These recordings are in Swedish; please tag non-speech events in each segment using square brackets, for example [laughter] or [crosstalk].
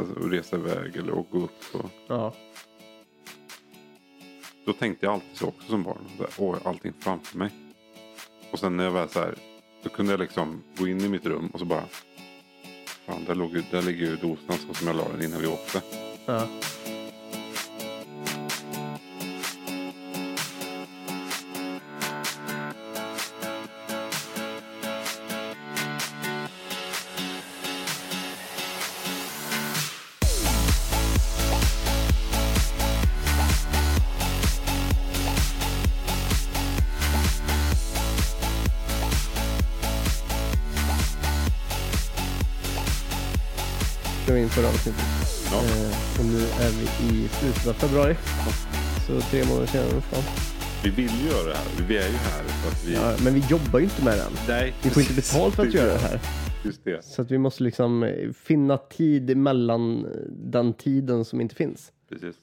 och resa iväg eller gå upp. Och, Ja. då tänkte jag alltid så också som barn. Så Åh, allting framför mig. Och sen när jag väl så här, då kunde jag liksom gå in i mitt rum och så bara. Fan, där, låg, där ligger ju dosan så som jag la den innan vi åkte. ja. Det avsnittet. Ja. Eh, och nu är vi i slutet av februari. Så tre månader senare ungefär. Vi vill ju göra det här. Vi är ju här för att vi... Ja, men vi jobbar ju inte med den. Nej, Vi får inte betalt för att göra det här. Just det. Så att vi måste liksom eh, finna tid mellan den tiden som inte finns. Precis.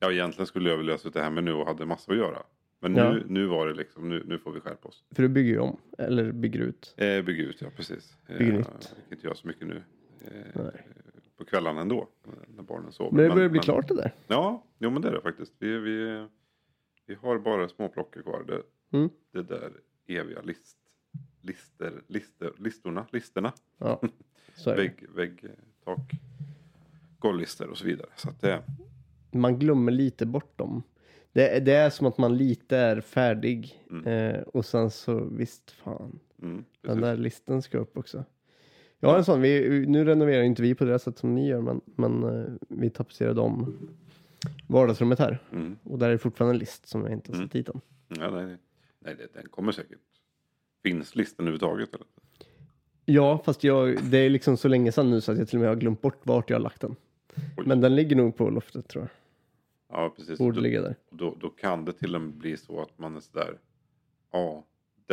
Ja, egentligen skulle jag vilja sitta hemma nu och hade massor att göra. Men Ja. nu, nu var det liksom, nu, nu får vi skärpa oss. För du bygger ju om, eller bygger ut. Eh, bygga ut, ja precis. Eh, Bygger jag nytt. kan inte göra så mycket nu. Eh, Nej. På kvällarna ändå, när barnen sover. Men det börjar bli klart det där. Ja, jo, men det är det faktiskt. Vi, vi, vi har bara småplockor kvar. Det, Mm. det där eviga list, lister, lister, listorna, listerna. Ja. Vägg, vägg, tak, golvlister och så vidare. Så att det, Man glömmer lite bort dem. Det, är- det är som att man lite är färdig. Mm. Eh, och sen så visst fan, mm, den där listan ska upp också. Jag har en sån, vi, nu renoverar inte vi på det sätt som ni gör, men, men eh, vi tapetserade om vardagsrummet här. Mm. Och där är det fortfarande en list som jag inte har Mm. sett dit än. Ja, nej, nej. nej det, den kommer säkert. Finns listan överhuvudtaget? Eller? Ja, fast jag, det är liksom så länge sedan nu så att jag till och med har glömt bort vart jag har lagt den. Oj. Men den ligger nog på loftet tror jag. Ja, precis. Borde Då, ligga där. då, då kan det till och med bli så att man är sådär. Ja,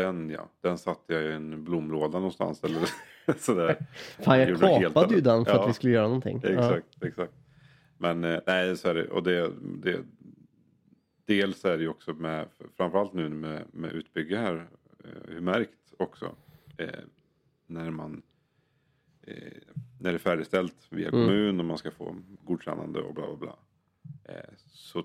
den ja. Den satte jag i en blomlåda någonstans. Eller [laughs] sådär. Fan, jag kapade ju den för att Ja. vi skulle göra någonting. Ja. Exakt, exakt. Men eh, nej, så är det. Och det, det, dels är det ju också med, framförallt nu med, med utbygge här, eh, hur märkt också. Eh, när man, eh, när det är färdigställt via Mm. kommun och man ska få godkännande och bla bla bla. Eh, så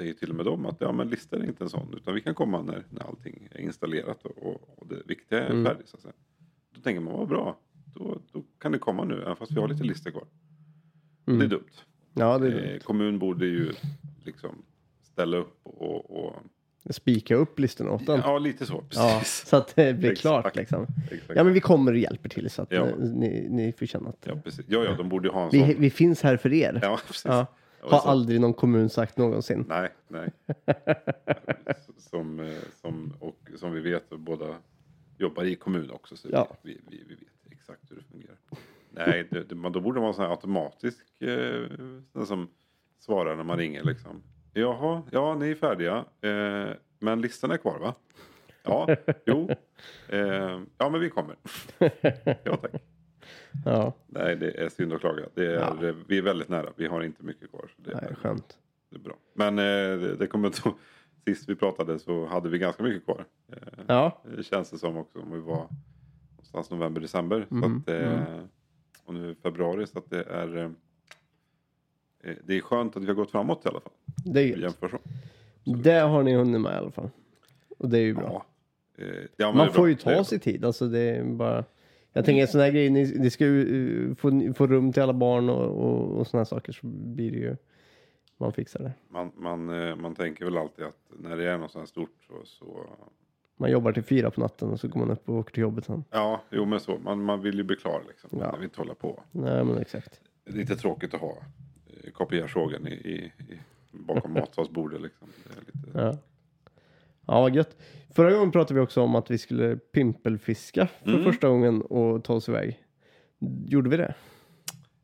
säger till och med de att ja men listan är inte en sån utan vi kan komma när, när allting är installerat och, och, och det viktiga är Mm. färdigt. Så. Då tänker man vad bra, då, då kan det komma nu även fast vi har lite listor kvar. Det är Mm. dumt. Ja, det är Eh, dumt. kommun borde ju liksom ställa upp och, och Spika upp listorna åt den. ja lite så. Ja, Precis. så att det blir Exakt. klart liksom. Exakt. Ja, men vi kommer och hjälper till så att Ja. eh, ni, ni får känna att ja, precis. Ja, ja, de borde ju ha en sån. vi, vi finns här för er. Ja, precis. Ja. Har så- aldrig någon kommun sagt någonsin. Nej, nej. [laughs] som, eh, som, och som vi vet, båda jobbar i kommun också. Så Ja. vi, vi, vi vet exakt hur det fungerar. Nej, det, det, man, då borde det vara en automatisk eh, som svarar när man ringer liksom. Jaha, ja ni är färdiga. Eh, men listan är kvar va? Ja, jo. Eh, ja men vi kommer. [laughs] ja tack. Ja, Nej det är synd att klaga. Det är, Ja. Vi är väldigt nära. Vi har inte mycket kvar. Det, nej, är, skönt. det är bra. Men eh, det, det kommer inte [laughs] Sist vi pratade så hade vi ganska mycket kvar. Eh, Ja, det känns det som också om vi var någonstans november, december. Mm, Så att, eh, Och nu februari så att det är Det är skönt att vi har gått framåt i alla fall. det är gött. jämför så. Det har ni hunnit med i alla fall. Och det är ju bra. Ja. Ja, Man får ju ta sig tid. Alltså det är bara... Jag tänker sådana här grejer, ni, ni ska ju uh, få, få rum till alla barn och, och, och sådana här saker så blir det ju... Man fixar det. Man, man, eh, man tänker väl alltid att när det är något sånt här stort så, så Man jobbar till fyra på natten och så går man upp och åker till jobbet sen. Ja, jo men så. Man, man vill ju bli klar liksom. Ja. Man vill inte hålla på. Nej men exakt. Det är lite tråkigt att ha eh, kopiersågen i, i, i, bakom [laughs] matsalsbordet liksom. Det är lite, Ja. Ja, vad gött. Förra gången pratade vi också om att vi skulle pimpelfiska för Mm. första gången och ta oss iväg. Gjorde vi det?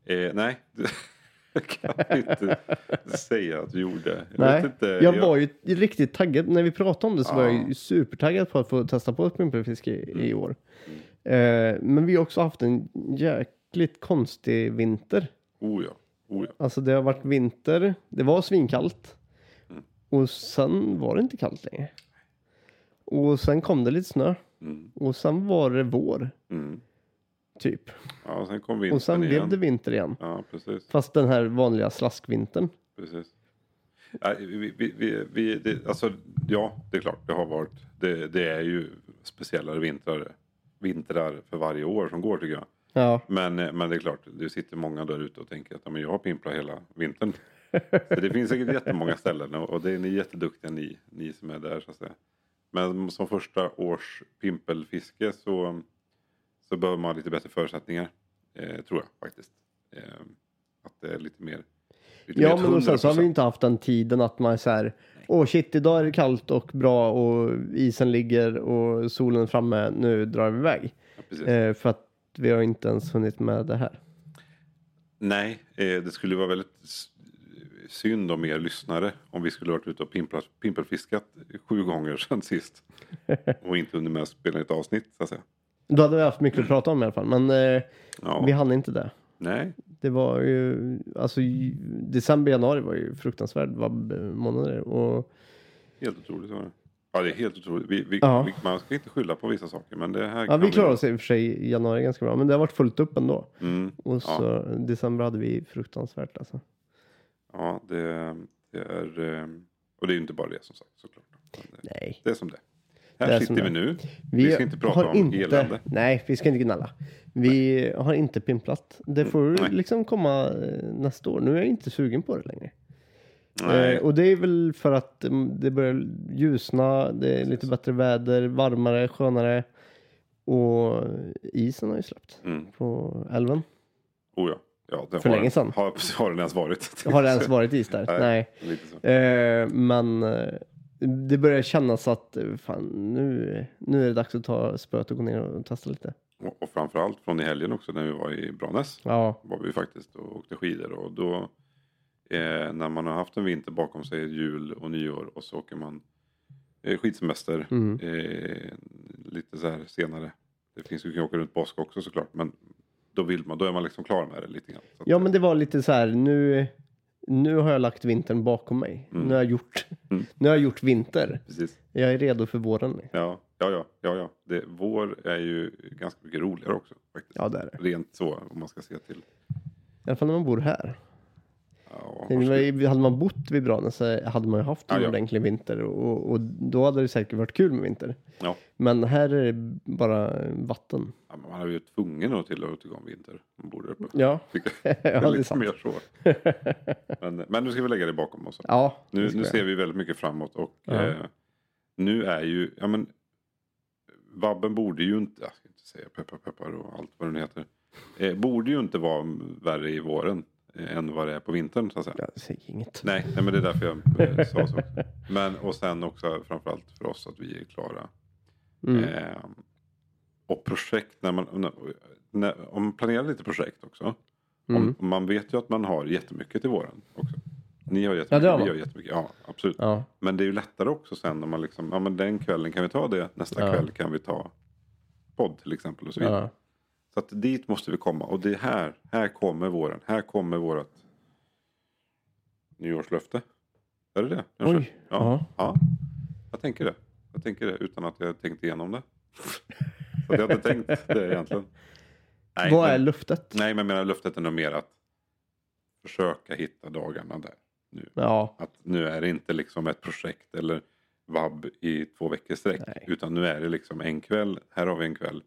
eh, nej, [laughs] det kan jag inte säga att vi gjorde. Jag Nej, vet inte. jag var ju riktigt taggad. När vi pratade om det så var jag Ja. ju supertaggad på att få testa på ett pimpelfiske i, i år. Eh, men vi har också haft en jäkligt konstig vinter. Oh ja, oh ja. Alltså det har varit vinter, det var svinkallt. Mm. Och sen var det inte kallt längre. Och sen kom det lite snö. Mm, Och sen var det vår. mm. Typ. Ja, sen kom vintern Och sen igen. blev det vinter igen. Ja, precis. Fast den här vanliga slaskvintern. precis. Ja, vi, vi, vi, vi, det, alltså, ja, det är klart. Det har varit. Det, det är ju speciellare vintrar, vintrar för varje år som går tycker jag. Ja, Men, eh, men det är klart, det sitter många där ute och tänker att ja, men jag har pimplat hela vintern. Så det finns säkert jättemånga ställen och, och det är ni jätteduktiga ni, ni som är där så att säga. Men som första års pimpelfiske så, så behöver man ha lite bättre förutsättningar. Eh, tror jag faktiskt. Eh, att det är lite mer. Lite ja mer men sen så har vi 100%. inte haft den tiden att man är så här. Åh shit, idag är det kallt och bra och isen ligger och solen är framme. Nu drar vi iväg. Ja. Eh, för att vi har inte ens hunnit med det här. Nej, eh, det skulle vara väldigt synd om er lyssnare om vi skulle varit ute och pimplat, pimpelfiskat sju gånger sedan sist. [laughs] Och inte hunnit med att spela ett avsnitt så att säga. Då hade vi haft mycket att prata om i alla fall. Men eh, Ja, vi hann inte det. nej, Det var ju, alltså december, januari var ju fruktansvärd månader. Och helt otroligt var det. Ja, det är helt otroligt. Vi, vi, Ja. vi, man ska inte skylla på vissa saker, men det här ja, vi klarade oss i och för sig i januari ganska bra. Men det har varit fullt upp ändå. Mm, Och så december hade vi fruktansvärt alltså. Ja, det, det är... eh, Och det är ju inte bara det som sagt såklart. Det, Nej. det är som det Här Det sitter vi nu. Vi ska inte prata om elände. Nej, vi ska inte gnälla. Vi har inte pimplat. Det får Mm, nej. liksom komma eh, nästa år. Nu är jag inte sugen på det längre. Nej, Eh, och det är väl för att mm, det börjar ljusna, det är lite bättre väder, varmare, skönare. Och isen har ju släppt mm, på älven. oh ja. Ja För har, länge sedan. Har, [laughs] har den ens varit? Har det ens varit is [laughs] där? Nej. Nej. Eh, men eh, det börjar kännas att eh, fan, nu, nu är det dags att ta spöet och gå ner och testa lite. Och, och framförallt från i helgen också när vi var i Branäs. Ja, var vi faktiskt och åkte skidor. Och då eh, när man har haft en vinter bakom sig, jul och nyår och så åker man eh, skidsemester mm. eh, lite så här senare. Det finns ju kan åka runt påsk också såklart. Men då vill man, då är man liksom klar med det lite grann. Så ja men det var lite så här, nu, nu har jag lagt vintern bakom mig. Mm. Nu, har jag gjort, Mm. [laughs] nu har jag gjort vinter. Precis. Jag är redo för våren. Ja, ja, ja, ja, ja. Det, vår är ju ganska mycket roligare också faktiskt. Ja det är det. Rent så om man ska se till. I alla fall när man bor här. Ja, Hade man bott vid Branäs så hade man ju haft en Ja, ja. ordentlig vinter och, och då hade det säkert varit kul med vinter. Ja. Men här är det bara vatten. Ja, man är ju tvungen att till att tycka om vinter. Man bor där uppe. Ja, [laughs] ja det är lite sant. mer så. [laughs] Men, men nu ska vi lägga det bakom oss. Ja, Nu, nu ser vi väldigt mycket framåt och Ja. eh, nu är ju, ja men Vabben borde ju inte, jag ska inte säga peppar peppar och allt vad det nu heter. Eh, borde ju inte vara värre i våren än vad det är på vintern så att säga. Jag säger inget. Nej, nej men det är därför jag eh, sa så. [laughs] Men och sen också framförallt för oss att vi är klara. Mm. Eh, och projekt, när man, när, när, om man planerar lite projekt också. Mm. Om, man vet ju att man har jättemycket till våren också. Ni har Ja, jättemycket, det har vi har jättemycket. Ja, absolut. Ja, Men det är ju lättare också sen när man liksom, ja men den kvällen kan vi ta det, nästa Ja. kväll kan vi ta podd till exempel och så vidare. ja. Så att dit måste vi komma och det är här, här kommer våren, här kommer vårat nyårslöfte. Är det det? Kanske? Oj. Ja. Ja. ja. Jag tänker det. Jag tänker det utan att jag tänkt igenom det. Så jag inte tänkt det egentligen. Nej, Vad men, är luftet? nej men jag menar löftet är nog mer att försöka hitta dagarna där. Nu. Ja, Att nu är det inte liksom ett projekt eller vab i två veckor sträck. Utan nu är det liksom en kväll, här har vi en kväll.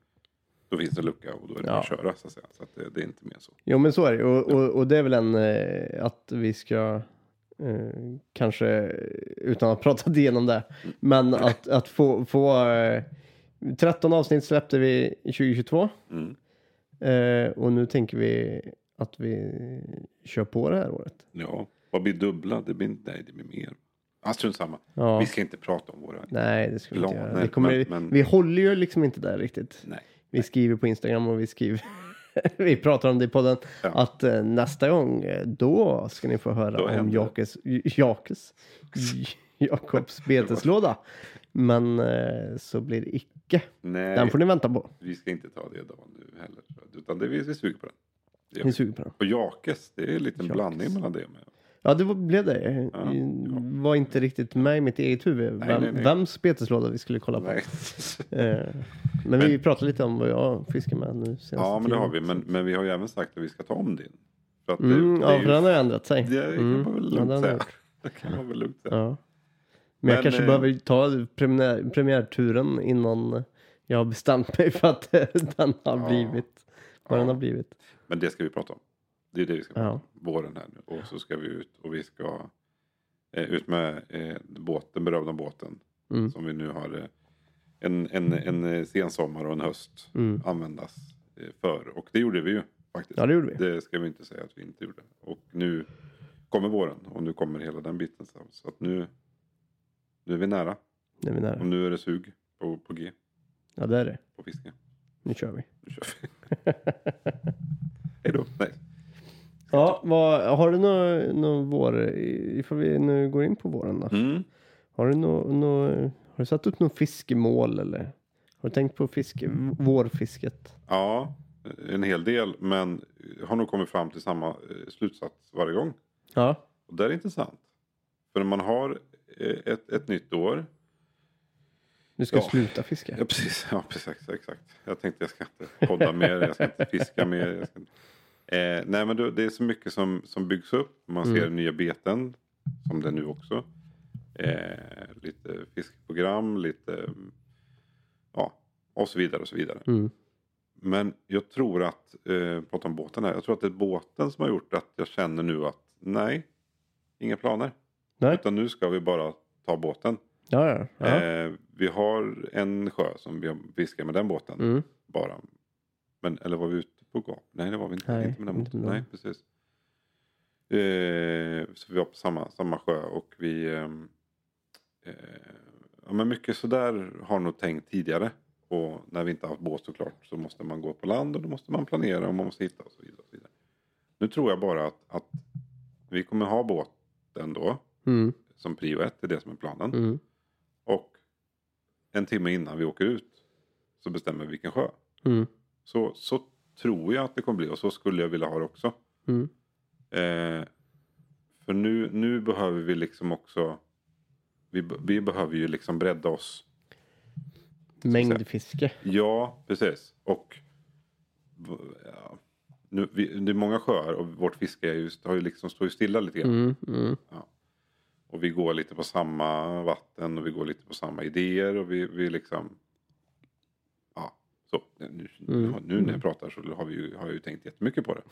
Då finns det lucka och då är det Ja. bara att köra så att säga. Så att det, det är inte mer så. jo men så är det. Och, och, och det är väl en eh, att vi ska eh, kanske, utan att prata [laughs] igenom det, men att, att få, få eh, 13 avsnitt släppte vi i 2022 Mm. eh, och nu tänker vi att vi kör på det här året. Ja, vad blir dubbla? Det blir, nej, det blir mer. Strunt samma. Ja. Vi ska inte prata om våra... Nej, det ska vi inte göra. Vi, kommer, men- men- vi håller ju liksom inte där riktigt. Nej. Vi skriver på Instagram och vi skriver [laughs] vi pratar om det i podden. Ja. Att eh, nästa gång, eh, då ska ni få höra om. Jakes, Jakes, Jakobs [laughs] beteslåda. Men eh, så blir det icke. Nej, Den får ni vänta på. vi ska inte ta det idag nu heller. Utan det, vi, vi suger på den. Det vi. suger på den. Och Jakes, det är en liten Jakes. blandning mellan det med. Ja, det var, blev det. Ja, Var inte riktigt med i mitt eget huvud. Nej, Vem, nej, nej. Vems beteslåda vi skulle kolla på. Nej. Eh, Men vi pratade lite om vad jag fiskar med nu senaste Ja, men det har vi. Men, men vi har ju även sagt att vi ska ta om din. För att Mm, det, ja, är för ju- den har ju ändrat sig. Det kan Mm, man väl ja, lugnt har säga. [laughs] Det kan man väl lugnt säga. Ja. Men, Men, jag kanske eh, behöver ta premiär, premiärturen innan jag har bestämt mig för att [laughs] den har Ja. blivit vad den Ja. har blivit. Men det ska vi prata om. Det är det vi ska prata Ja. om. Våren här nu. Och så ska vi ut och vi ska eh, ut med eh, båt, den berömda båten. Mm. Som vi nu har eh, en, en, en eh, sensommar och en höst Mm. användas eh, för. Och det gjorde vi ju faktiskt. Ja, det gjorde vi. Det ska vi inte säga att vi inte gjorde. Och nu kommer våren och nu kommer hela den biten. Så att nu, nu är vi nära. Nu är vi Och nära. nu är det sug på, på G, Ja, det är det. på fiske. Nu kör vi. Nu kör vi. [laughs] Hej då. [laughs] Nej. Ja, vad, har du någon nå vår, ifall vi nu går in på våren då? Mm. Har du nå nå har du satt upp något fiskemål eller? Har du tänkt på fiske, vårfisket? Ja, en hel del. Men har nog kommit fram till samma eh, slutsats varje gång. Ja. Och det är intressant. För när man har eh, ett, ett nytt år. Du ska Ja. sluta fiska? Ja precis, ja, precis exakt. Jag tänkte jag ska inte podda mer, jag ska inte fiska mer. Jag ska inte. Eh, nej men då, det är så mycket som, som byggs upp. Man ser Mm. nya beten. Som det är nu också. Eh, lite fiskprogram, lite ja, och så vidare och så vidare. Mm. Men jag tror att, eh, prata om båten här, jag tror att det är båten som har gjort att jag känner nu att nej, inga planer. Nej. Utan nu ska vi bara ta båten. Ja, ja. ja. Eh, vi har en sjö som vi fiskar med den båten Mm. bara. Men, eller var vi ute på gap? Nej det var vi inte. Nej, inte med den med Nej precis. Eh, så vi var på samma, samma sjö och vi... ehm, Eh, ja, men mycket sådär har nog tänkt tidigare. Och när vi inte har haft båt såklart så måste man gå på land och då måste man planera och man måste hitta och så vidare. Och så vidare. Nu tror jag bara att, att vi kommer ha båten då Mm. som prio ett, det är det som är planen. Mm. Och en timme innan vi åker ut så bestämmer vi vilken sjö. Mm. Så, så tror jag att det kommer bli och så skulle jag vilja ha det också. Mm. Eh, för nu, nu behöver vi liksom också vi, vi behöver ju liksom bredda oss. Mängdfiske. Ja, precis. Och ja, nu, vi, det är många sjöar och vårt fiske är just, har ju liksom, står ju stilla lite grann. Mm. Mm. Och vi går lite på samma vatten och vi går lite på samma idéer och vi, vi liksom... Så. Nu, Mm. nu när jag pratar så har, vi ju, har jag ju tänkt jättemycket på det.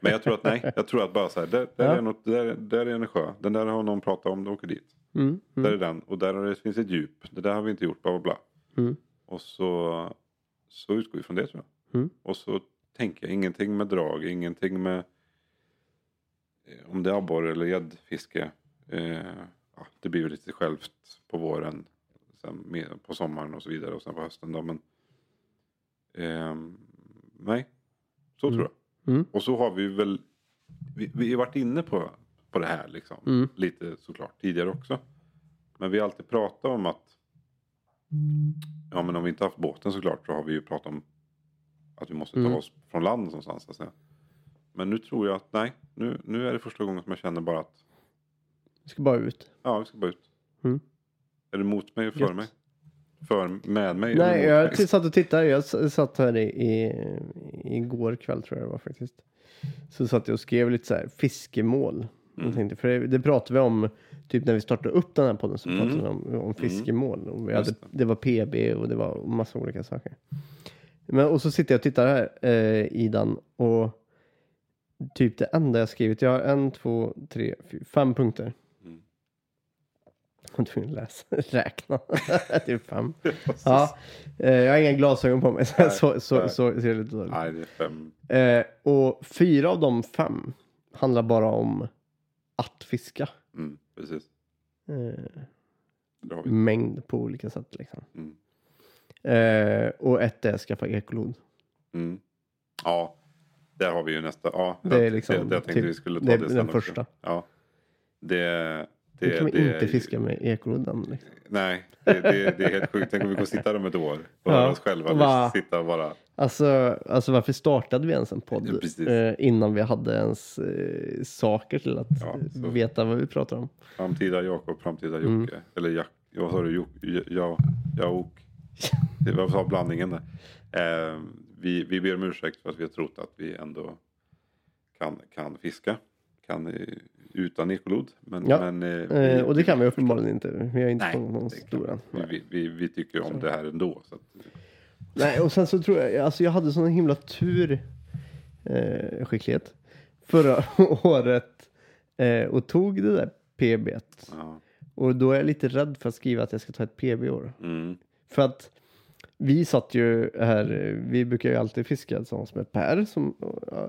Men jag tror att nej, jag tror att bara så här, där, där, Ja. är, något, där, där är en sjö. Den där har någon pratat om, de åker dit. Mm. Där Mm. är den och där det, finns ett djup. Det där har vi inte gjort, bla bla bla. Mm. Och så, så utgår vi från det tror jag. Mm. Och så tänker jag ingenting med drag, ingenting med eh, om det är abborre eller gäddfiske. Eh, ja, det blir ju lite självt på våren, sen på sommaren och så vidare och sen på hösten då. Men ehm, nej, så Mm. tror jag. Mm. Och så har vi väl, vi, vi har varit inne på, på det här liksom. Mm. Lite såklart tidigare också. Men vi har alltid pratat om att Ja men om vi inte haft båten såklart så har vi ju pratat om att vi måste ta Mm. oss från land någonstans. Så att säga. Men nu tror jag att nej, nu, nu är det första gången som jag känner bara att Vi ska bara ut. ja, vi ska bara ut. Mm. Är det mot mig eller för Gött. mig? För, med mig Nej, jag satt och tittade. Jag satt här i, i, igår kväll tror jag det var faktiskt. Så satt jag och skrev lite så här fiskemål. Mm. Jag tänkte, för det, det pratade vi om typ när vi startade upp den här podden så Mm. pratade vi om, om fiskemål. Och vi hade, det. det var PB och det var massa olika saker. Men, och så sitter jag och tittar här eh, i den och typ det enda jag skrivit. Jag har en, två, tre, fyra, fem punkter. Var tvungen att läsa, [laughs] räkna. det [laughs] är fem. Ja, eh, jag har inga glasögon på mig så, Nej, så, så, nej. så ser det lite dåligt. Nej, det är fem. Eh, och fyra av de fem handlar bara om att fiska. Mm, precis. Eh, mängd på olika sätt liksom. Mm. Eh, och ett är skaffa ekolod. Mm. Ja, där har vi ju nästa. Ja, Det är liksom det, det jag tänkte typ- vi skulle ta det det, den sen också. första. Ja. Det, det, Det kan vi inte fiska med ekoloden. Liksom. Nej, det, det, det är helt sjukt. Tänk om vi går sitta där om ett år och Ja. höra oss själva. Bara- sitta och bara... Alltså, alltså varför startade vi ens en podd eh, innan vi hade ens eh, saker till att Ja, veta vad vi pratar om? Framtida Jakob, framtida Mm. Jocke. Eller Jack, vad sa du? Jok- Ja. [laughs] Det var blandningen där. Eh, vi, vi ber om ursäkt för att vi har trott att vi ändå kan, kan fiska. Kan eh, utan ekolod. Men, Ja, men, eh, Eh, och det kan vi uppenbarligen inte. Vi har inte fångat någon det är klart. stor än. Vi, vi, vi, vi tycker om det här ändå. Så att, Nej, och sen så tror jag, alltså jag hade sån himla tur, eh, skicklighet, förra [laughs] året eh, och tog det där PBet. ja. Och då är jag lite rädd för att skriva att jag ska ta ett PB i år. mm, För att vi satt ju här, vi brukar ju alltid fiska tillsammans med Per som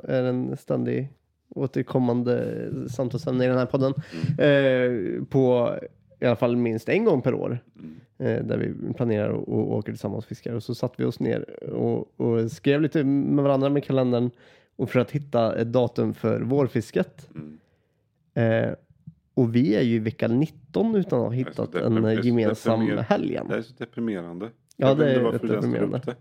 är en ständig återkommande samtalsämne i den här podden. Eh, på i alla fall minst en gång per år. mm, Eh, där vi planerar och, och åker tillsammans och fiskar. Och så satt vi oss ner och, och skrev lite med varandra med kalendern och för att hitta ett datum för vårfisket. mm. Eh, och vi är ju i vecka 19 utan att ha hittat en gemensam helg. Det är så deprimerande. Ja, det är rätt deprimerande.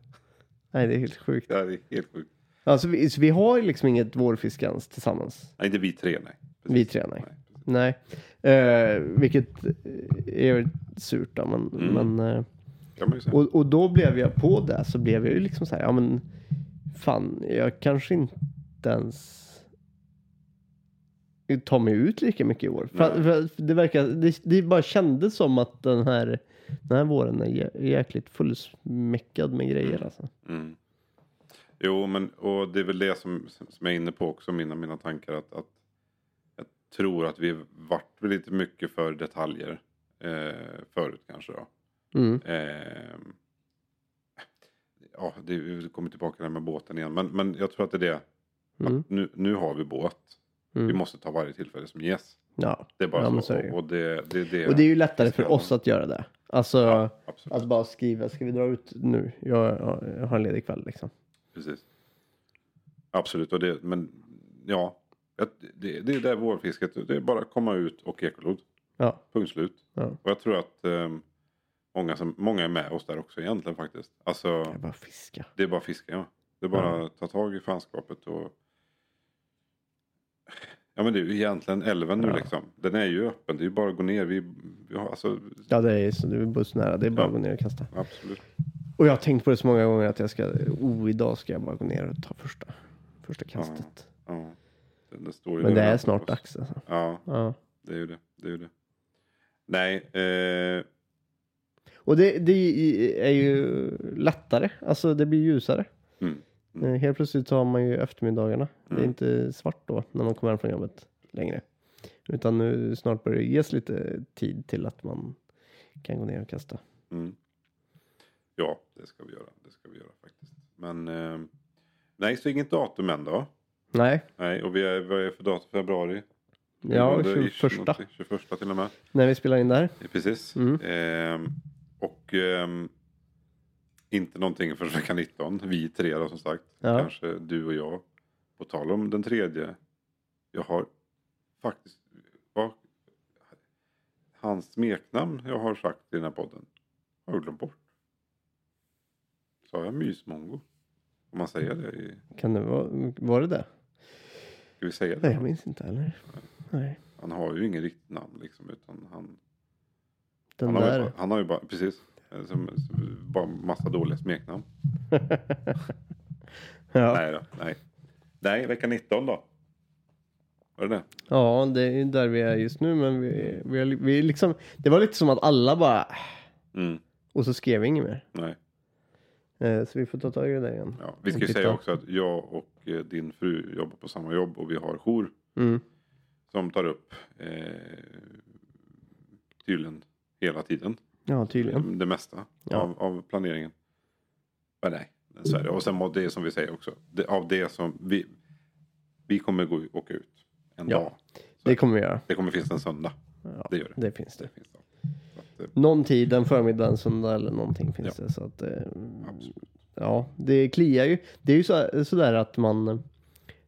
Nej, det är helt sjukt. Ja, det är helt sjukt. Alltså, vi, så vi har liksom inget vårfiske ens tillsammans. Nej, inte vi tre, nej. Vi tre, nej. precis. Nej. Eh, vilket är surt då, men, Mm. men säga. Och, och då blev jag på det så blev jag ju liksom så här, ja men fan, jag kanske inte ens tar mig ut lika mycket i år. För, Nej. för det verkar, det, det bara kändes som att den här, den här våren är jä- jäkligt fullsmäckad med grejer alltså. Mm. Jo, men och det är väl det som, som jag är inne på också, mina, mina tankar. Att, att jag tror att vi vart väl lite mycket för detaljer eh, förut kanske då. Mm. Eh, ja, det, vi kommer tillbaka här med båten igen. Men, men jag tror att det är det. Mm. Att nu, nu har vi båt. Vi Mm. måste ta varje tillfälle som ges. Ja. Det är bara Ja, så. så är det ju. och, det, det, det, Och det är ju lättare för oss att göra det. Alltså Ja, att bara skriva, ska vi dra ut nu? Jag, jag har en ledig kväll liksom. Precis. Absolut, och det, men ja. Det, det är det vårfisket. Det är bara att komma ut och ekolod. Ja. Punkt slut. Ja. Och jag tror att ehm, många, som, många är med oss där också egentligen faktiskt. Alltså, Jag bara fiska. det är bara fiska ja. Det är bara att ta tag i fanskapet och... Ja men det är ju egentligen älven nu Ja. liksom. Den är ju öppen. Det är ju bara att gå ner. Vi, vi har alltså... Ja, det är, så det är bussnära. Det är bara Ja. att gå ner och kasta. Absolut. Och jag har tänkt på det så många gånger att jag ska, oh idag ska jag bara gå ner och ta första, första kastet. Ja. Det, det står ju Men det är snart oss. dags alltså. Ja, Ja. det är ju det. det, är ju det. Nej, eh, Och det, det är ju lättare, alltså det blir ljusare. mm, Eh, Helt plötsligt så har man ju eftermiddagarna. Det är Mm. inte svart då när man kommer hem från jobbet längre. Utan nu snart börjar det ges lite tid till att man kan gå ner och kasta. mm. Ja, det ska vi göra. Det ska vi göra faktiskt. Men eh, nej, så inget datum än då. Nej, Nej, och vi är, vad är för datum? Februari? ja, Det är 21. 21 till och med. När vi spelar in där. Precis. Mm. Ehm, och ehm, inte någonting för vecka 19. Vi tre då som sagt. Ja. Kanske du och jag. På tal om den tredje. Jag har faktiskt. Vad, hans smeknamn jag har sagt i den här podden. Har jag glömt bort. Sa jag mysmongo? Om man säger det i, Kan det vara, var det det? Ska vi säga Nej, det? jag minns inte heller. Nej, Han har ju ingen riktigt namn liksom. Utan han, den han, har, ju där. bara, han har ju bara, precis. eh, Som, som, bara massa dåliga smeknamn. [laughs] ja. Nej då, nej. Nej, vecka 19 då. Var det det? ja, det är där vi är just nu. Men vi, vi, vi liksom, det var lite som att alla bara, Mm, och så skrev vi inget mer. nej. Eh, Så vi får ta tag i det där igen. Ja. Vi ska ju säga också att jag och eh, din fru jobbar på samma jobb och vi har jour Mm. som tar upp eh, tydligen hela tiden. Ja, tydligen. Det mesta Ja. av, av planeringen. Men nej, så är det. Och sen det som vi säger också. Det, av det som vi, vi kommer gå, åka ut en Ja. dag. Så Det kommer vi göra. det kommer finnas en söndag. Ja, Det gör det. det finns det. det finns det. Så att, eh, Någon tid, en förmiddag, en söndag eller någonting finns det. Så att, eh, ja, det kliar ju. Det är ju så, sådär att man,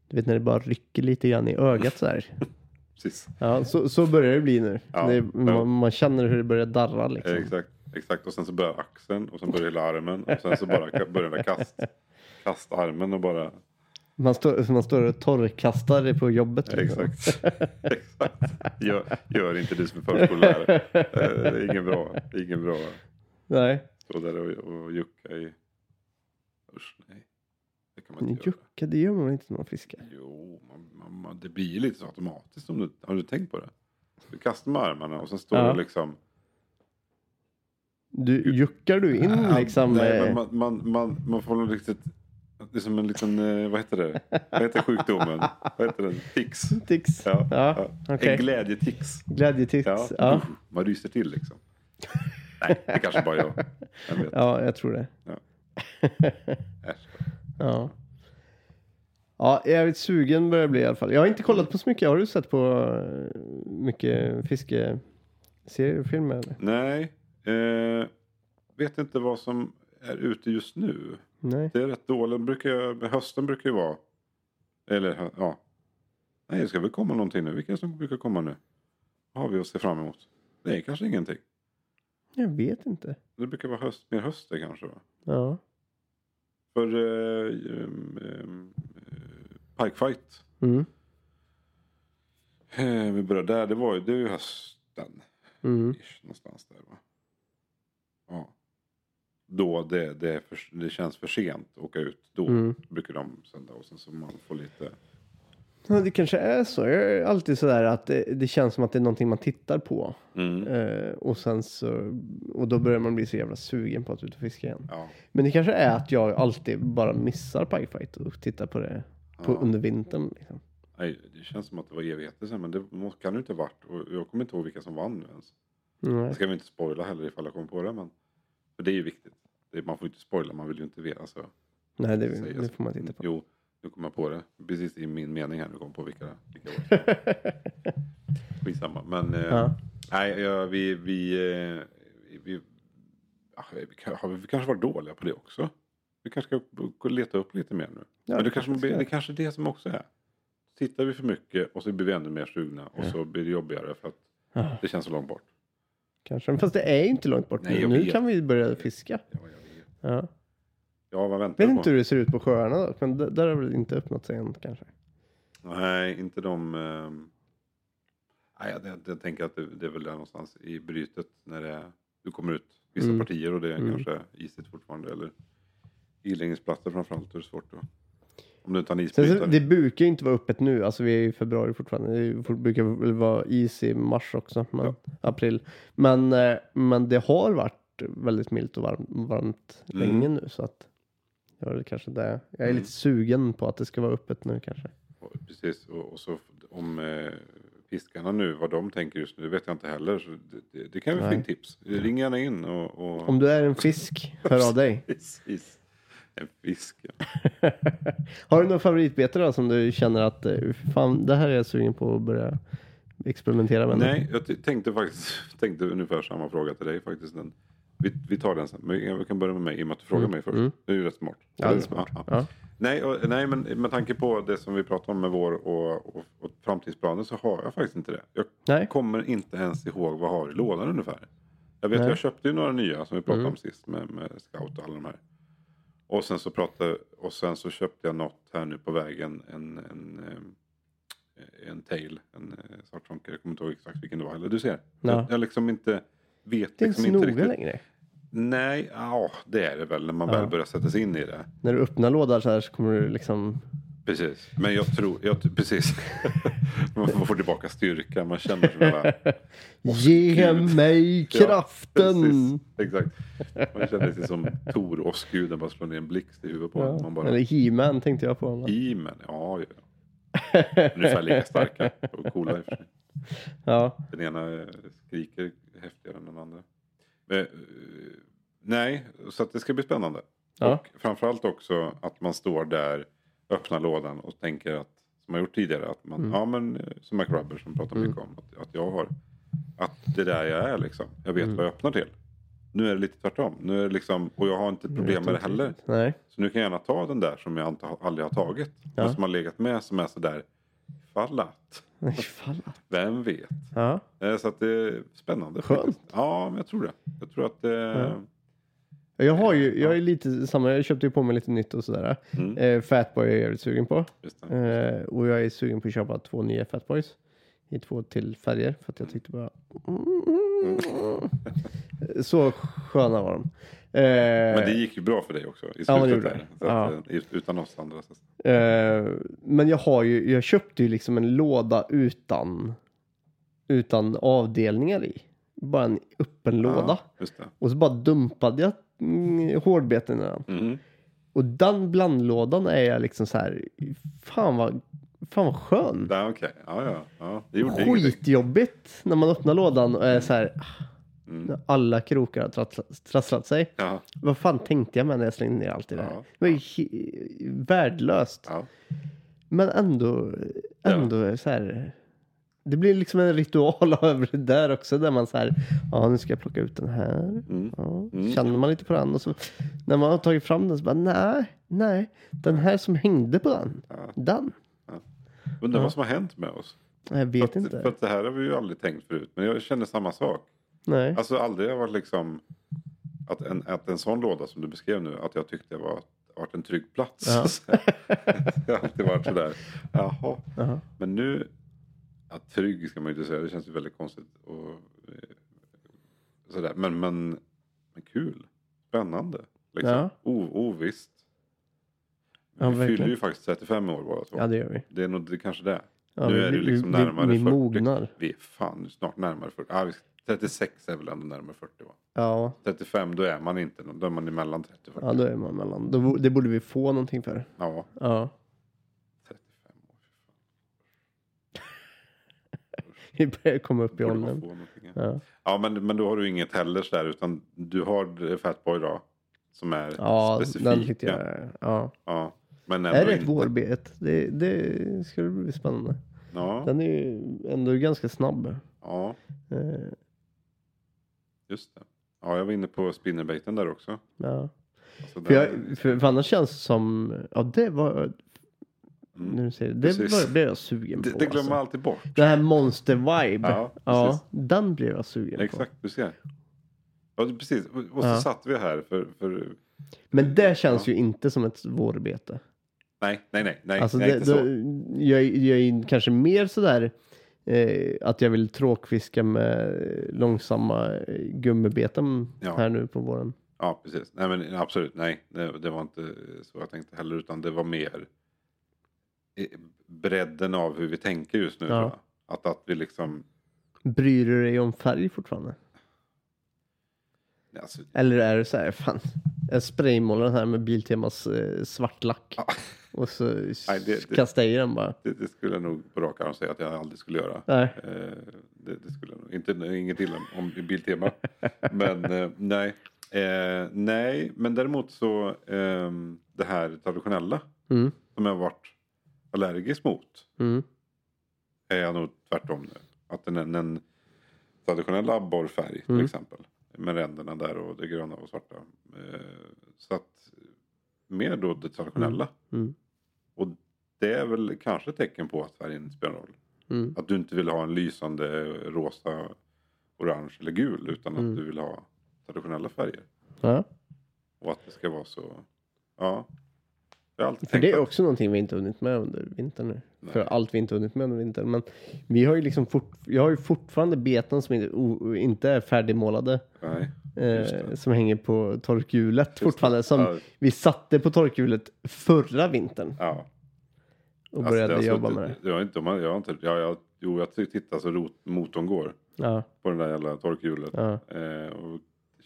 du vet när det bara rycker lite grann i ögat så här. [laughs] Precis. Ja, så, så börjar det bli nu. Ja, det, ja. man, man känner hur det börjar darra liksom. Eh, Exakt, exakt. Och sen så börjar axeln och sen börjar hela armen. Och sen så bara börjar kast, [laughs] kastarmen och bara... Man, står, man står och torrkastar på jobbet. Liksom. exakt. [laughs] exakt. Gör, gör inte du som är förskollärare. Eh, Det är ingen bra. Ingen bra. Nej. Stå där och, och jucka i... Usch, nej. Det kan man inte göra. Jucka, det gör man inte när man fiskar. Jo, man, man, det blir lite så automatiskt. Om du, har du tänkt på det? Du kastar med armarna och sen står Ja. du liksom... Du, juckar du in Ja, liksom? Nej, men man, man, man, man får riktigt... Det är som en liten... eh, Vad heter det? Vad heter sjukdomen? Vad heter den? Tics. Tics? Ja, Ja, okej. En glädjetics. Glädjetics? Ja. Ja. ja. Man ryser till liksom. Nej, det kanske bara jag. Jag vet. jag tror det. Ja. [laughs] Ja, jag är jävligt sugen börjar jag bli i alla fall. Jag har inte kollat på så mycket. Har du sett på eh, mycket fiskeserier och filmer? Eller? Nej. Eh, vet inte vad som är ute just nu. Nej. Det är rätt dåligt. Brukar jag, hösten brukar ju vara... Eller ja. Nej, det ska väl komma någonting nu. Vilka som brukar komma nu? Vad har vi att se fram emot? Det är kanske ingenting. Jag vet inte. Det brukar vara höst, mer höst det kanske va? Ja. För eh, um, um, Pike Fight. Mm. Eh, vi började där. Det var ju, det är ju hösten. Mm. Ish, någonstans där va. Ja. Då det, det, för, det känns för sent att åka ut. Då Mm. brukar de sända och sen så man får lite. Ja, det kanske är så. Jag är alltid sådär att det, det känns som att det är någonting man tittar på. Mm. Eh, och sen så, och då börjar man bli så jävla sugen på att ut och fiska igen. Ja. Men det kanske är att jag alltid bara missar Pike Fight och tittar på det på Ja. under vintern. Liksom. Nej, det känns som att det var evigheter sedan men det kan det inte ha varit. Och jag kommer inte ihåg vilka som vann nu ens. Nej. Det ska vi inte spoila heller ifall jag kommer på det men. För det är ju viktigt. Det, man får inte spoila, man vill ju inte veta. Alltså, Nej, det, säga det får man titta på. Jo, nu kommer jag på det. Precis i min mening här nu kom jag på vilka, vilka var. [laughs] Skitsamma. Men eh, Ja. nej, ja, vi, vi, eh, vi, ja, vi, har vi kanske varit dåliga på det också. Vi kanske ska leta upp lite mer nu. Ja, Men det det kanske, det är kanske det som också är. Tittar vi för mycket och så blir vi ännu mer sugna och så blir det jobbigare för att det känns så långt bort. Kanske. Men Fast det är ju inte långt bort Nej, nu. jag Nu vet. kan vi börja fiska. Ja, jag vet. Ja. ja vad väntar Vet du på? inte hur det ser ut på sjöarna då. Men d- där har väl inte öppnat sig än kanske. Nej, inte de... ehm, nej, jag, jag, jag tänker att det, det är väl där någonstans i brytet när det du kommer ut vissa Mm. partier och det är Mm. kanske isigt fortfarande. Eller iläggningsplatser framförallt. Då är det svårt att... Om du inte har en Sen, så, isbrytare. det brukar ju inte vara öppet nu. Alltså vi är i februari fortfarande. Det brukar väl vara is i mars också. Men, April. Men, eh, men det har varit väldigt milt och varmt, varmt Mm. länge nu. Så att det är kanske det. Jag är Mm. lite sugen på att det ska vara öppet nu kanske. Precis, och, och så om eh, fiskarna nu, vad de tänker just nu, det vet jag inte heller. Så det, det, det kan vi få Nej. in tips. Ring gärna in och... och... Om du är en fisk, hör av dig. [laughs] Precis. En fisk, ja. [laughs] Har du några favoritbete då som du känner att eh, fan, det här är jag sugen på att börja experimentera med? Nej, jag tänkte faktiskt [laughs] tänkte ungefär samma fråga till dig faktiskt. Den. Vi, vi tar den sen. Men vi kan börja med mig i och med att du frågar Mm, mig först. mm. Det är ju rätt smart. Ja, det är smart. Ja, ja. Ja. Nej, och, nej, men med tanke på det som vi pratade om med vår och, och, och framtidsplaner så har jag faktiskt inte det. Jag Nej. kommer inte ens ihåg vad jag har i lådan ungefär. Jag vet, Nej. jag köpte ju några nya som vi pratade Mm. om sist med, med Scout och alla de här. Och sen så pratade, och sen så köpte jag något här nu på vägen, en, en, eh, en tail, en eh, svartronker. Jag kommer inte ihåg exakt vilken det var. Eller du ser, Ja. jag, jag liksom inte vet Det är liksom inte så noga längre. Nej, ja det är det väl när man Ja. väl börjar sätta sig in i det. När du öppnar lådan så här så kommer du liksom... Precis, men jag tror, jag, precis. [laughs] man får tillbaka styrka, man känner som hela... Ge Gud. mig Ja, kraften! Precis, exakt. Man känner sig som Tor och Åskguden bara slår ner en blixt i huvudet på Ja. Man bara, Eller He-Man tänkte jag på. He-Man, ja, ja. [laughs] Ungefär lika starka och coola i och för sig. Ja. Den ena eh, skriker häftigare än den andra. Men, eh, nej, så det ska bli spännande. Ja. Och framförallt också att man står där, öppnar lådan och tänker att, som jag gjort tidigare, att man, Mm. ja men eh, som Mac Rubber som pratar Mm. mycket om, att, att jag har, att det där jag är liksom, jag vet Mm. vad jag öppnar till. Nu är det lite tvärtom, nu är det liksom, och jag har inte ett problem med det heller. Nej. Så nu kan jag gärna ta den där som jag inte, aldrig har tagit. Ja. Som har legat med som är sådär, ifall att, [laughs] vem vet. Ja. Eh, Så att det är spännande. Skönt. Ja, men jag tror det. Jag tror att... Eh, Ja. Jag har ju, jag är lite samma, jag köpte ju på mig lite nytt och sådär. mm, Eh, Fatboy är jag jävligt sugen på. Eh, och jag är sugen på att köpa två nya Fatboys. i två till färger för att jag tyckte bara... Mm. Så sköna var de. Eh, Men det gick ju bra för dig också i slutet Ja, men det gjorde där. det. Så Ja. att, eh, utan oss andra. Så. Eh, men jag har ju, jag köpte ju liksom en låda utan, utan avdelningar i. Bara en öppen låda. Ja, det. Och så bara dumpade jag mm, hårdbeten. Mm. Och den blandlådan är jag liksom så här, fan vad, fan vad skön. Ja, Okej, ja, ja, ja. Det gjorde. Skitjobbigt när man öppnar lådan och är så här, Mm. när alla krokar har trasslat, trasslat sig. Ja, Vad fan tänkte jag med när jag slängde ner allt i det här? Ja, Det var ju värdelöst. ja. Men ändå, ändå så här. Det blir liksom en ritual [laughs] över det där också. Där man så här, ja nu ska jag plocka ut den här. Mm. Ja, Mm. Känner man lite på den och så när man har tagit fram den så bara nej, nej. Den här som hängde på den, Ja. den. Undrar Ja. vad som har hänt med oss. Jag vet för att, inte. För att det här har vi ju aldrig tänkt förut. Men jag känner samma sak. nej. Alltså aldrig har varit liksom att en, att en sån låda som du beskrev nu, att jag tyckte det var varit en trygg plats. Ja. [laughs] jag har alltid varit sådär, jaha. Jaha. Men nu, ja, trygg ska man ju inte säga, det känns ju väldigt konstigt. Och, eh, sådär. Men, men, men kul, spännande. Liksom. Ja. O, ovisst. Ja, vi fyller ju faktiskt 35 år båda två. Ja det gör vi. Det är nog det kanske det. Ja, nu vi- är det vi- liksom vi- närmare vi 40. mognar. Vi är fan snart närmare 40. Ah, vi- 36 är väl ändå närmare 40 va? Ja, 35 då är man inte, då är man emellan 30 och 40. ja då är man mellan. Då, det borde vi få någonting för. Ja, Ja. 35 år. [laughs] Vi börjar komma upp i åldern. ja. Ja, Ja men, men då har du inget heller sådär utan du har Fatboy då. Som är ja specifik. den tyckte jag. Ja. Ja, men Är det ett vårbet? Det, det skulle bli spännande. Ja, Den är ju ändå ganska snabb. ja, Eh, just det. Ja, jag var inne på spinnerbaiten där också. ja. Alltså För, där, jag, för, för annars känns det som, ja det var, mm. när du säger det, det Precis. blev jag sugen det, på. det glömmer alltså. alltid bort. Den här monster vibe. Ja, Ja, den blev jag sugen på. Exakt, du ser. Ja, precis. Och så Ja. satt vi här för, för... Men det känns ju inte som ett vårbete. Nej, nej, nej. nej, Alltså nej det, inte då, så. jag, jag är kanske mer sådär eh, att jag vill tråkfiska med långsamma eh, gummibeten Ja. här nu på våren. Ja, precis. Nej, men absolut. Nej, det, det var inte så jag tänkte heller. Utan det var mer bredden av hur vi tänker just nu. Ja. Att, att vi liksom... Bryr du dig om färg fortfarande? Alltså, Eller är det så här, fan, jag spraymålar den här med Biltemas eh, svartlack. Ja. Och så Nej, det- det- kastar jag i den bara. det, det skulle jag nog på rak arm säga att jag aldrig skulle göra. Nej. Eh, det, skulle jag nog. Inte, inget illa om Biltema. men eh, nej. Eh, nej, men däremot så ehm, det här traditionella Mm, som jag har varit allergisk mot mm, är jag nog tvärtom nu. Att är en traditionell abborrfärg till Mm. exempel. Med ränderna där och det gröna och svarta. Eh, så att mer då det traditionella. mm, Och det är väl kanske ett tecken på att färgen spelar roll. mm. Att du inte vill ha en lysande rosa, orange eller gul. Utan Mm. att du vill ha traditionella färger. Ja. Och att det ska vara så. Ja. Jag För det är också någonting vi inte hunnit med under vintern nu. Nej. För allt vi inte hunnit med under vintern. Men vi har ju liksom fort, jag har ju fortfarande beten som inte, o, inte är färdigmålade. Eh, det. som hänger på torkhjulet Just fortfarande. det. Som Ja. vi satte på torkhjulet förra vintern. Ja. Och Alltså, började det har jobba med det. Jag har inte, jag har inte, ja, jag, jo, jag tittar så rot, motorn går Ja, på den där jävla torkhjulet. ja. Eh, och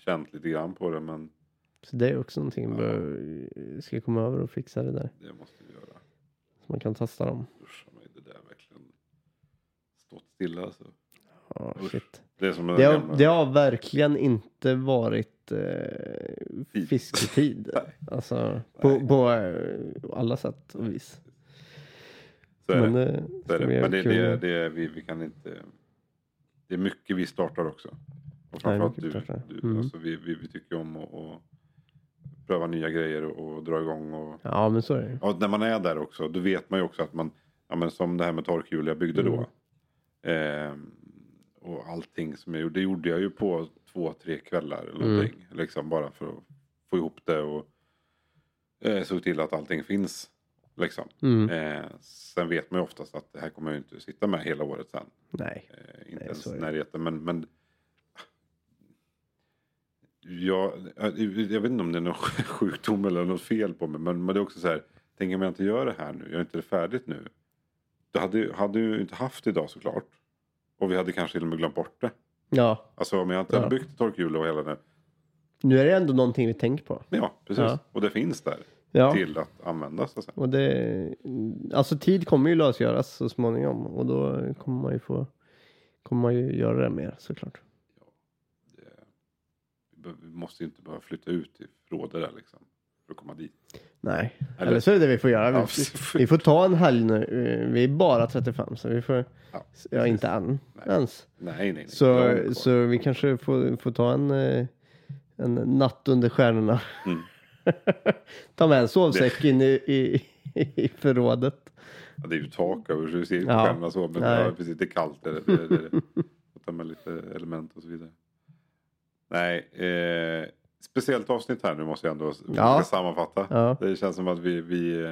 känt lite grann på det men Så det är också någonting Ja. bör- ska komma över och fixa det där. det måste vi göra. Så man kan testa dem. Usch, mig, det där har verkligen stått stilla alltså. Ja, Usch. shit. Det är som Det har, det har verkligen inte varit eh, Tid. fisketid. [laughs] Nej. alltså på, på eh, alla sätt och vis. Så är Men det. det, Så är det. Men det, det, det, vi, vi kan inte. Det är mycket vi startar också. Och framförallt mycket du. du Mm. alltså, vi, vi, vi tycker om att pröva nya grejer och, och dra igång. Och, Ja, men så är det. Ja, när man är där också, då vet man ju också att man, ja men som det här med torkhjul jag byggde då. Ehm, och allting som jag gjorde, det gjorde jag ju på två, tre kvällar eller Mm. någonting. Liksom bara för att få ihop det och eh, såg till att allting finns. Liksom. Mm. Eh, sen vet man ju oftast att det här kommer jag inte sitta med hela året sen. Nej. Eh, inte Nej, ens närheten. Men, men jag, jag vet inte om det är någon [laughs] sjukdom eller något fel på mig. Men, men det är också så här. Tänk om jag inte gör det här nu. Jag är inte det färdigt nu. Du hade, hade ju inte haft det idag såklart. Och vi hade kanske till och med glömt bort det. Ja, Alltså om jag inte Ja. hade byggt torkhjul och hela det. nu är det ändå någonting vi tänker på. Ja, precis. Ja. Och det finns där. Ja. Till att användas. Och så. Och det, alltså tid kommer ju lösgöras så småningom och då kommer man ju få, kommer man ju göra det mer såklart. Vi vi måste inte behöva flytta ut i förrådet där liksom. För att komma dit. Nej, Eller- eller så är det det vi får göra. Ja, Vi, [laughs] vi får ta en helg nu. Eh, Vi är bara 35 så vi får, Ja, ja inte än Nej. ens. Nej, nej, nej. Så, så vi kanske får, får ta en, eh, en natt under stjärnorna. Mm. [laughs] ta med en sovsäck in i, i, i förrådet. Ja, det är ju tak över så det ser inte Ja. stjärnorna så. Men ja, precis, det är kallt. Det, det, det. Och ta med lite element och så vidare. Nej, eh, speciellt avsnitt här nu måste jag ändå Ja. sammanfatta. Ja. Det känns som att vi, vi, eh,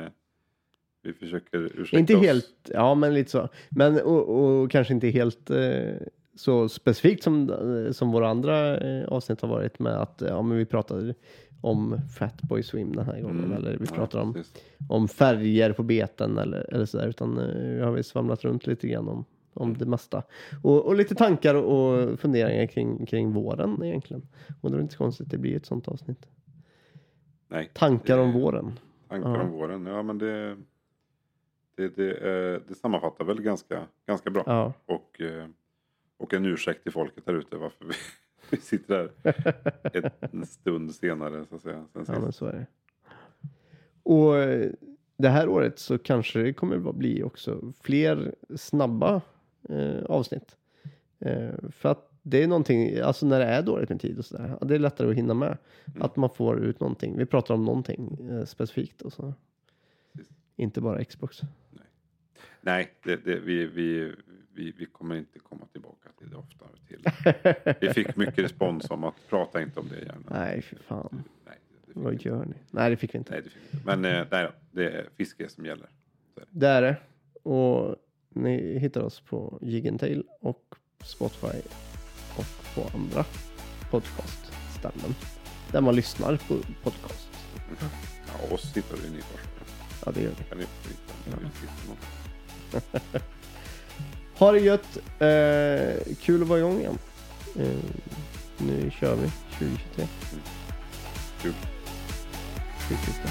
vi försöker ursäkta Inte oss. helt, ja men lite så. Men och, och kanske inte helt eh, så specifikt som, eh, som våra andra eh, avsnitt har varit med att ja, men vi pratade om Fatboy Swim den här gången. Mm. Eller vi Ja, pratar om, precis. om färger på beten eller, eller sådär. Utan eh, vi har vi svamlat runt lite grann om, om det mesta. Och, och lite tankar och funderingar kring, kring våren egentligen. Och det är inte så konstigt, det blir ett sånt avsnitt. Nej. Tankar om Det- våren. Tankar Ja. om våren. Ja men det, det, det, eh, det sammanfattar väl ganska, ganska bra. Ja. Och, eh, och en ursäkt till folket där ute varför vi, [laughs] vi sitter där en stund senare så att säga. Sen Ja, men så är det. Och eh, det här året så kanske det kommer att bli också fler snabba eh, avsnitt. Eh, för att det är någonting, alltså när det är dåligt med tid och sådär, det är lättare att hinna med. Mm. Att man får ut någonting. Vi pratar om någonting eh, specifikt och så. Precis. Inte bara Xbox. Nej, det, det, vi, vi, vi, vi kommer inte komma tillbaka till det oftare. Till. [laughs] Vi fick mycket respons om att prata inte om det gärna. Nej, för fan. Nej, Vad gör ni? Nej, det fick vi inte. nej, det fick vi inte. Men eh, nej då, det är fiske som gäller. Det är det. Och ni hittar oss på Jigentail och Spotify och på andra podcastställen. Där man lyssnar på podcast. Ja, oss hittar du ni först. Ja, det gör vi. Kan ni hitta-. [laughs] Ha det gött. Eh, kul att vara igång igen. Eh, nu kör vi 2023. Kul. Riktigt bra.